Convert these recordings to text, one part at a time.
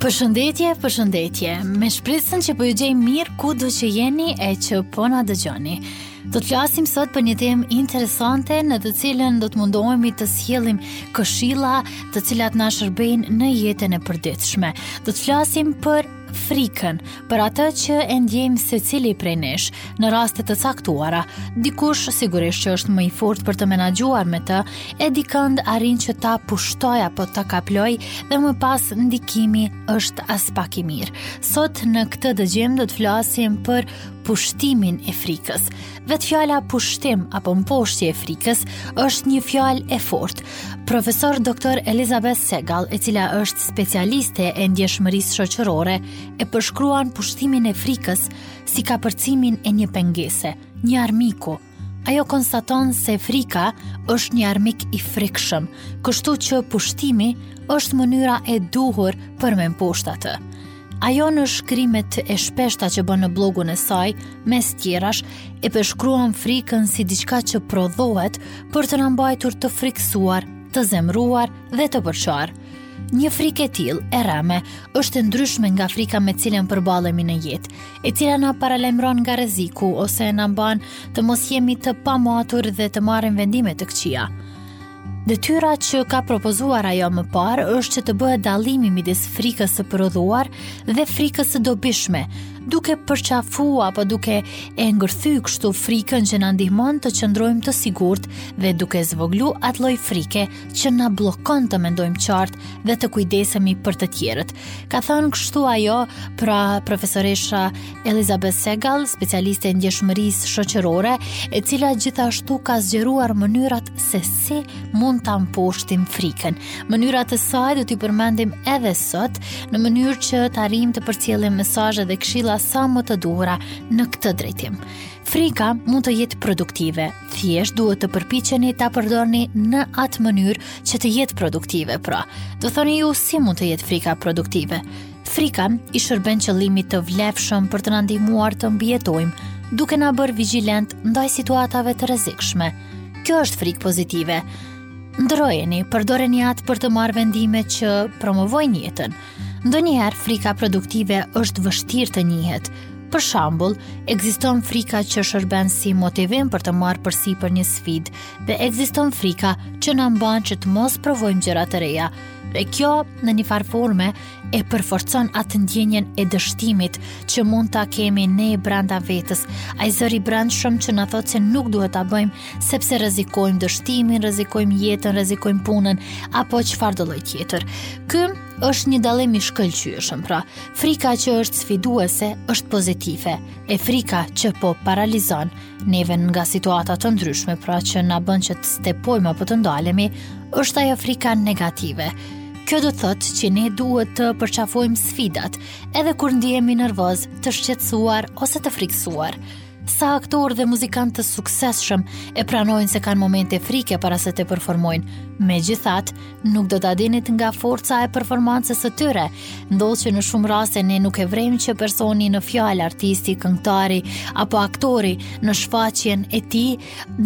Përshëndetje, përshëndetje. Me shpresën që po ju gjejmë mirë kudo që jeni e që po na dëgjoni. Do të flasim sot për një temë interesante në të cilën do të mundohemi të sjellim këshilla të cilat na shërbejnë në jetën e përditshme. Do të flasim për frikën për atë që e ndjejmë secili prej nesh, në raste të caktuara, dikush sigurisht që është më i fort për të menaxhuar me të, e dikënd arrin që ta pushtojë apo ta kaplojë dhe më pas ndikimi është aspak i mirë. Sot në këtë dëgjim do të flasim për pushtimin e frikës. Vetë fjala pushtim apo mposhtje e frikës është një fjalë e fortë. Profesor Dr. Elizabeth Segal, e cila është specialiste e ndjeshmërisë shoqërore, e përshkruan pushtimin e frikës si kapërcimin e një pengese, një armiku. Ajo konstaton se frika është një armik i frikshëm, kështu që pushtimi është mënyra e duhur për me mposhtë atë. Ajo në shkrimet e shpeshta që bën në blogun e saj, mes tjerash, e përshkruan frikën si diçka që prodhohet për të na mbajtur të frikësuar, të zemruar dhe të përçarë. Një frikë e tillë, e rreme, është e ndryshme nga frika me të cilën përballemi në jetë, e cila na paralajmëron nga rreziku ose na mban të mos jemi të pamatur dhe të marrim vendime të këqija. Detyra që ka propozuar ajo më parë është që të bëhet dallimi midis frikës së prodhuar dhe frikës së dobishme, duke përqafu apo duke e ngërthy kështu frikën që na ndihmon të qëndrojmë të sigurt dhe duke zvoglu atë lloj frike që na bllokon të mendojmë qartë dhe të kujdesemi për të tjerët. Ka thënë kështu ajo pra profesoresha Elizabeth Segal, specialiste e ndjeshmërisë shoqërore, e cila gjithashtu ka zgjeruar mënyrat se si mund ta mposhtim frikën. Mënyrat e saj do t'i përmendim edhe sot në mënyrë që të arrijmë të përcjellim mesazhe dhe këshilla sa më të duhura në këtë drejtim. Frika mund të jetë produktive, thjesht duhet të përpiqeni ta përdorni në atë mënyrë që të jetë produktive, pra. Do thoni ju si mund të jetë frika produktive? Frika i shërben qëllimit të vlefshëm për të na ndihmuar të mbijetojmë, duke na bërë vigjilentë ndaj situatave të rrezikshme. Kjo është frikë pozitive. Nderojeni, përdoreni atë për të marrë vendime që promovojnë jetën. Ndonjëherë frika produktive është vështirë të njihet. Për shembull, ekziston frika që shërben si motivim për të marrë përsipër një sfidë dhe ekziston frika që na mban që të mos provojmë gjëra të reja. Dhe kjo në një farë forme e përforcon atë ndjenjen e dështimit që mund ta kemi ne brenda vetës. Ai zëri i brendshëm që na thotë se nuk duhet ta bëjmë sepse rrezikojmë dështimin, rrezikojmë jetën, rrezikojmë punën apo çfarëdo lloj tjetër. Ky është një dallim i shkëlqyeshëm, pra frika që është sfiduese është pozitive, e frika që po paralizon Neve nga situata të ndryshme, pra që na bën që të stepojmë apo të ndalemi, është ajo frika negative. Kjo do të thotë që ne duhet të përqafojmë sfidat, edhe kur ndihemi nervozë, të shqetësuar ose të frikësuar. Sa aktorë dhe muzikantë të suksesshëm e pranojnë se kanë momente frike para se të performojnë. Megjithatë, nuk do ta dinit nga forca e performancës së tyre. Ndodh që në shumë raste ne nuk e vërejmë që personi në fjalë artisti, këngëtari apo aktori në shfaqjen e tij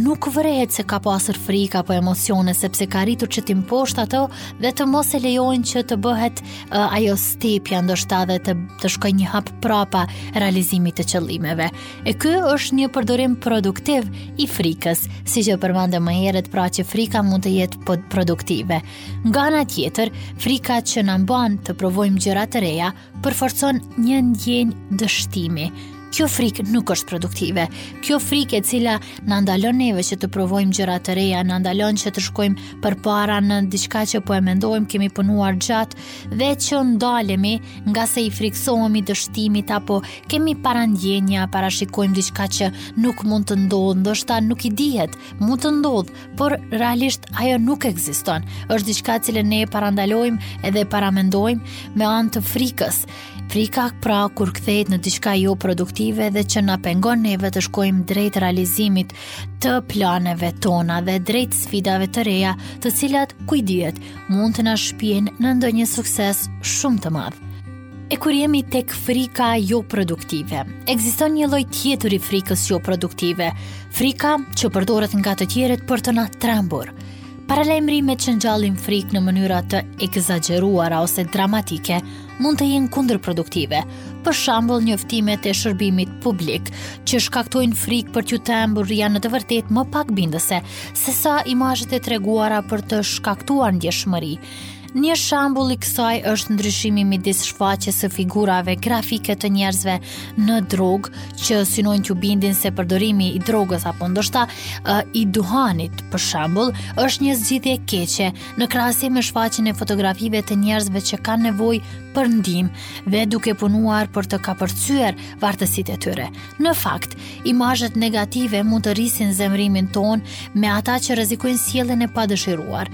nuk vërehet se ka pasur frikë apo emocione sepse ka arritur që t'i mposhtë ato dhe të mos e lejojnë që të bëhet uh, ajo stepja ndoshta dhe të të shkojë një hap prapa realizimit të qëllimeve. E ky është një përdorim produktiv i frikës, siç e përmenda më herët, pra që frika mund të jetë po- produktive. Nga ana tjetër, frika që na mban të provojmë gjëra të reja përforcon një ndjenjë dështimi. Kjo frikë nuk është produktive. Kjo frikë e cila na ndalon neve që të provojmë gjëra të reja, na ndalon që të shkojmë përpara në diçka që po e mendojmë, kemi punuar gjatë dhe që ndalemi ngase i frikësohemi dështimit apo Kemi parandjenja, parashikojmë diçka që nuk mund të ndodhë, ndoshta nuk i dihet, mund të ndodhë, por realisht ajo nuk ekziston. Është diçka e cilën ne e parandalojmë edhe e paramendojmë me anë të frikës. Frika pra kur kthehet në diçka jo produktive dhe që na pengon neve të shkojmë drejt realizimit të planeve tona dhe drejt sfidave të reja, të cilat ku i dihet, mund të na shpien në ndonjë sukses shumë të madh. E kur jemi tek frika jo produktive, ekziston një lloj tjetër i frikës jo produktive, frika që përdoret nga të tjerët për të na trembur. Paralajmërimet që ngjallin frikë në mënyra të ekzagjeruara ose dramatike mund të jenë kundërproduktive. Për shembull, njoftimet e shërbimit publik që shkaktojnë frikë për t'ju trembur janë në të vërtetë më pak bindëse sesa imazhet e treguara për të shkaktuar ndjeshmëri. Një shembull i kësaj është ndryshimi midis shfaqjes së figurave grafike të njerëzve në drogë, që synojnë t'ju bindin se përdorimi i drogës apo ndoshta uh, i duhanit, për shambull, është një zgjidhje e keqe në krahasim me shfaqjen e fotografive të njerëzve që kanë nevojë për ndihmë dhe duke punuar për të kapërcyer vartësitë e tyre. Në fakt, imazhet negative mund të rrisin zemërimin tonë me ata që rrezikojnë sjelljen e padëshiruar.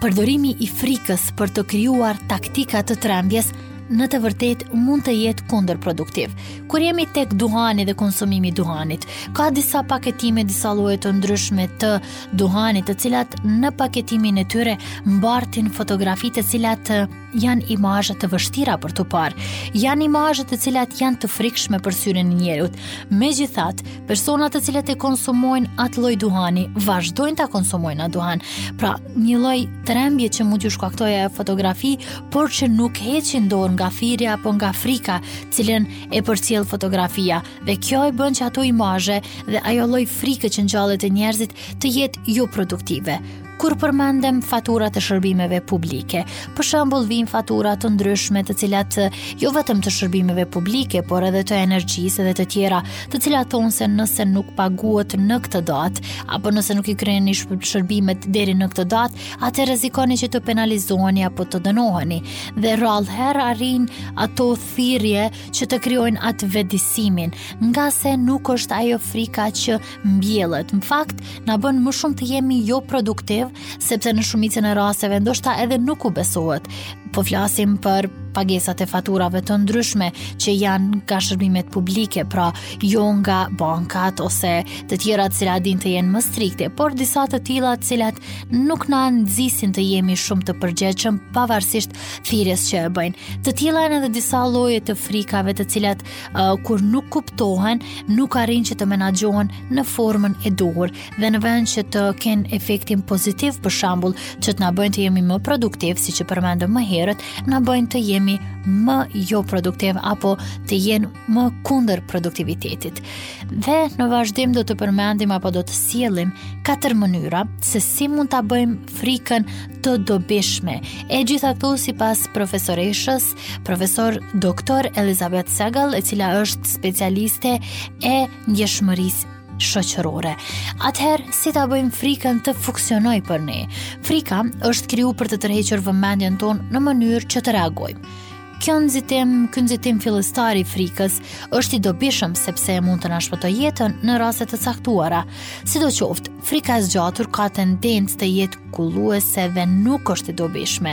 Përdorimi i frikës për të krijuar taktika të trembjes në të vërtetë mund të jetë kundërproduktiv. Kur jemi tek duhani dhe konsumimi duhanit, ka disa paketime, disa lloje të ndryshme të duhanit, të cilat në paketimin e tyre mbartin fotografi të cilat janë imazhe të vështira për t'u parë, janë imazhe të cilat janë të frikshme për syrin e njeriut. Megjithatë, persona të cilët e konsumojnë atë lloj duhani, vazhdojnë ta konsumojnë atë duhan. Pra, një lloj trembje që mund t'ju shkaktojë ajo fotografi, por që nuk heqin dorë nga pirja apo nga frika, të cilën e përcjell fotografia. Dhe kjo e bën që ato imazhe dhe ajo lloj frike që ngjallet te njerëzit të jetë jo produktive. Kur përmendëm faturat e shërbimeve publike, për shembull vijnë fatura të ndryshme të cilat jo vetëm të shërbimeve publike, por edhe të energjisë dhe të tjera, të cilat thonë se nëse nuk paguhet në këtë datë apo nëse nuk i kryeni shërbimet deri në këtë datë, atë rrezikoni që të penalizoheni apo të dënoheni. Dhe rrallë herë arrijnë ato thirrje që të krijojnë atë vetëdijesimin, ngase nuk është ajo frika që mbjellet. Në fakt, na bën më shumë të jemi jo produktiv, sepse në shumicën e rasteve ndoshta edhe nuk u besohet. Po flasim për pagesat e faturave të ndryshme që janë nga shërbimet publike, pra jo nga bankat ose të tjera të cilat dinë të jenë më strikte, por disa të tilla të cilat nuk na nxisin të jemi shumë të përgjegjshëm pavarësisht thirrjes që e bëjnë. Të tilla janë edhe disa lloje të frikave të cilat kur nuk kuptohen, nuk arrijnë që të menaxhohen në formën e duhur dhe në vend që të kenë efektin pozitiv për shembull që të na bëjnë të jemi më produktiv, siç e përmendëm më herët, na bëjnë të jemi më jo produktiv apo të jenë më kundër produktivitetit. Dhe në vazhdim do të përmendim apo do të sjellim katër mënyra se si mund ta bëjmë frikën të dobishme. E gjitha kjo sipas profesoreshës Profesor Dr. Elizabeth Segal, e cila është specialiste e ndjeshmërisë shoqërore. Atëherë, si ta bëjmë frikën të funksionojë për ne? Frika është krijuar për të tërhequr vëmendjen tonë në mënyrë që të reagojmë. Kjo nxitim, ky nxitim fillestar i frikës është i dobishëm sepse mund të na shpëtojë jetën në raste të caktuara. Sidoqoftë, Frika e zgjatur ka tendencë të jetë kulluese dhe nuk është e dobishme.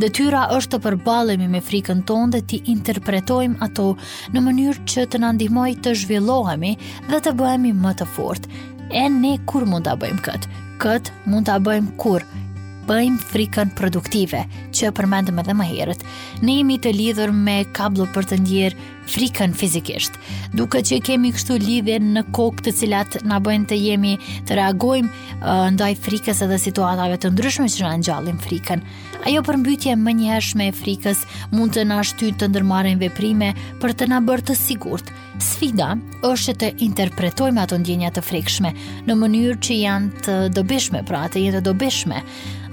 Detyra është të përballemi me frikën tonë dhe t'i interpretojmë ato në mënyrë që të na ndihmojë të zhvillohemi dhe të bëhemi më të fortë. E ne kur mund ta bëjmë këtë? Këtë mund ta bëjmë kur e bëjmë frikën produktive, që përmendëm edhe më herët. Ne jemi të lidhur me kabllo për të ndjerë frikën fizikisht. Duket që kemi kështu lidhje në kokë të cilat na bëjnë të jemi të reagojmë uh, ndaj frikës edhe situatave të ndryshme që na ngjallin frikën. Ajo përmbytje e menjëhershme e frikës mund të na shtyjë të ndërmarrim veprime për të na bërë të sigurt. Sfida është të interpretojmë ato ndjenja të frikshme në mënyrë që janë të dobishme, pra të jenë të dobishme.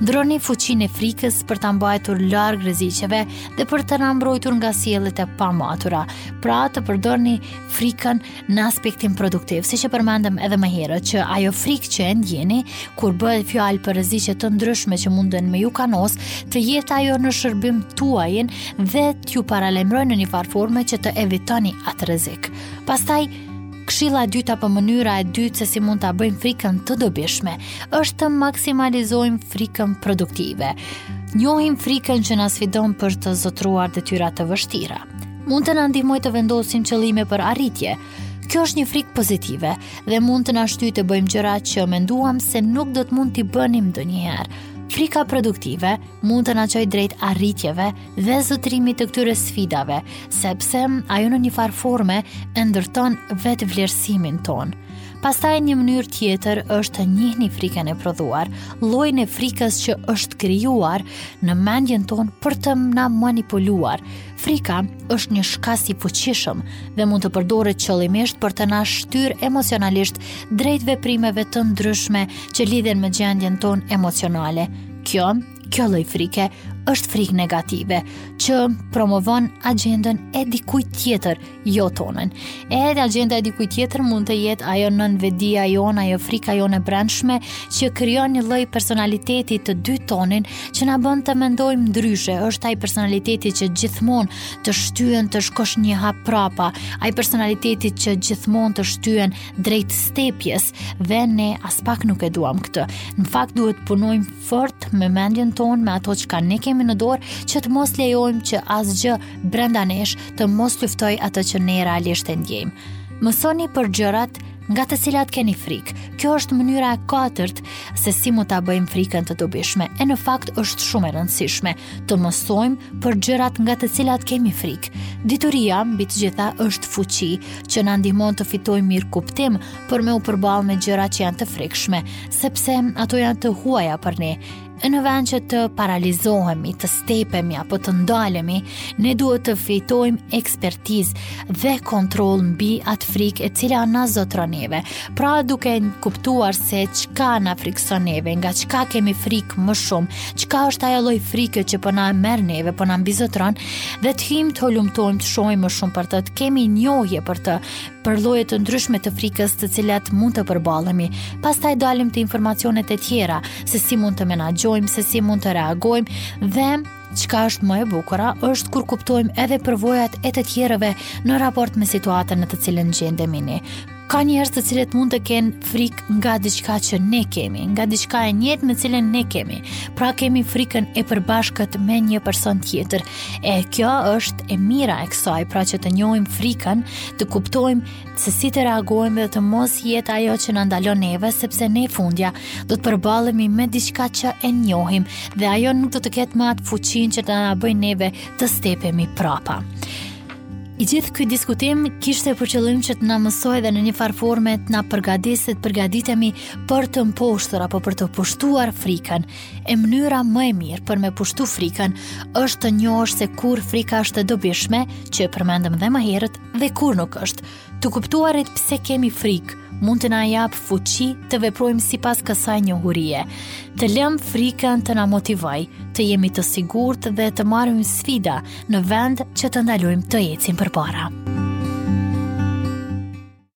Nderoni fuqinë e frikës për ta mbajtur larg rreziqeve dhe për të na mbrojtur nga sjelljet e pamatura. Pra, të përdorni frikën në aspektin produktiv, siç e përmendëm edhe më herët, që ajo frikë që e ndjeni kur bëhet fjalë për rreziqe të ndryshme që munden me ju kanosë, të jetë ajo në shërbim tuajin dhe t'ju paralajmërojë në një farë forme që të evitoni atë rrezik. Pastaj Këshilla e dytë apo mënyra e dytë se si mund ta bëjmë frikën të dobishme është të maksimalizojmë frikën produktive. Njohim frikën që na sfidon për të zotëruar detyra të vështira. Mund të na ndihmojë të vendosim qëllime për arritje. Kjo është një frikë pozitive dhe mund të na shtyjë të bëjmë gjëra që menduam se nuk do të mund t'i bënim ndonjëherë. Frika produktive mund të na çojë drejt arritjeve dhe zotërimit të këtyre sfidave, sepse ajo në një farë forme e ndërton vetëvlerësimin tonë. Pastaj një mënyrë tjetër është të njihni frikën e prodhuar, llojin e frikës që është krijuar në mendjen tonë për të na manipuluar. Frika është një shkas i fuqishëm dhe mund të përdoret qëllimisht për të na shtyrë emocionalisht drejt veprimeve të ndryshme që lidhen me gjendjen tonë emocionale. Kjo Kjo lloj frike është frikë negative që promovon agjendën e dikujt tjetër, jo tonën. E edhe agjenda e dikujt tjetër mund të jetë ajo nënvetëdija jonë, ajo frika jonë e brendshme që krijon një lloj personaliteti të dytë tonin që na bën të mendojmë ndryshe. Është ai personaliteti që gjithmonë të shtyen të shkosh një hap prapa, ai personaliteti që gjithmonë të shtyen drejt stepjes dhe ne aspak nuk e duam këtë. Në fakt duhet punojmë fort me mendjen tonë, me ato çka ne kemi në dorë, që të mos lejojmë që asgjë brenda nesh të mos luftojë atë që ne realisht e ndjejmë. Mësoni për gjërat nga të cilat keni frikë. Kjo është mënyra e katërt se si mund ta bëjmë frikën të dobishme. E në fakt është shumë e rëndësishme të mësojmë për gjërat nga të cilat kemi frikë. Dituria mbi të gjitha është fuqi që na ndihmon të fitojmë mirëkuptim për me u përballë me gjërat që janë të frikshme. sepse ato janë të huaja për ne. E në vend që të paralizohemi, të stepemi apo të ndalemi, ne duhet të fitojmë ekspertizë dhe kontroll mbi atë frikë e cila na zotëron neve. Pra duke kuptuar se çka na frikëson neve, nga çka kemi frikë më shumë, çka është ai lloj frike që po na merr neve, po na mbizotëron, dhe të hyjmë të hulumtojmë të shohim më shumë për të, të kemi njohje për të, për lloje të ndryshme të frikës të cilat mund të përballemi. Pastaj dalim te informacionet e tjera, se si mund të menaxhojmë, se si mund të reagojmë dhe çka është më e bukura është kur kuptojmë edhe përvojat e të tjerëve në raport me situatën në të cilën gjendemi ne. Ka njerëz të cilët mund të kenë frikë nga diçka që ne kemi, nga diçka e njëjtë me cilën ne kemi. Pra kemi frikën e përbashkët me një person tjetër. E kjo është e mira e kësaj, pra që të njohim frikën të kuptojmë se si të reagojmë dhe të mos jetë ajo që na ndalon neve, sepse ne fundja do të përballemi me diçka që e njohim dhe ajo nuk do të ketë më atë fuqinë që të na bëjë neve të stepemi prapa. I gjithë ky diskutim kishte për qëllim që të na mësojë dhe në një farë forme të na përgadisë, të përgaditemi për të mposhtur apo për të pushtuar frikën. E mënyra më e mirë për me pushtu frikën është të njohësh se kur frika është e dobishme, që e përmendëm dhe më herët, dhe kur nuk është. Të kuptuarit pse kemi frikë, mund të na japë fuqi të veprojmë sipas kësaj njohurie. Të lëmë frikën të na motivojë, të jemi të sigurt dhe të marrim sfida në vend që të ndalojmë të ecim përpara.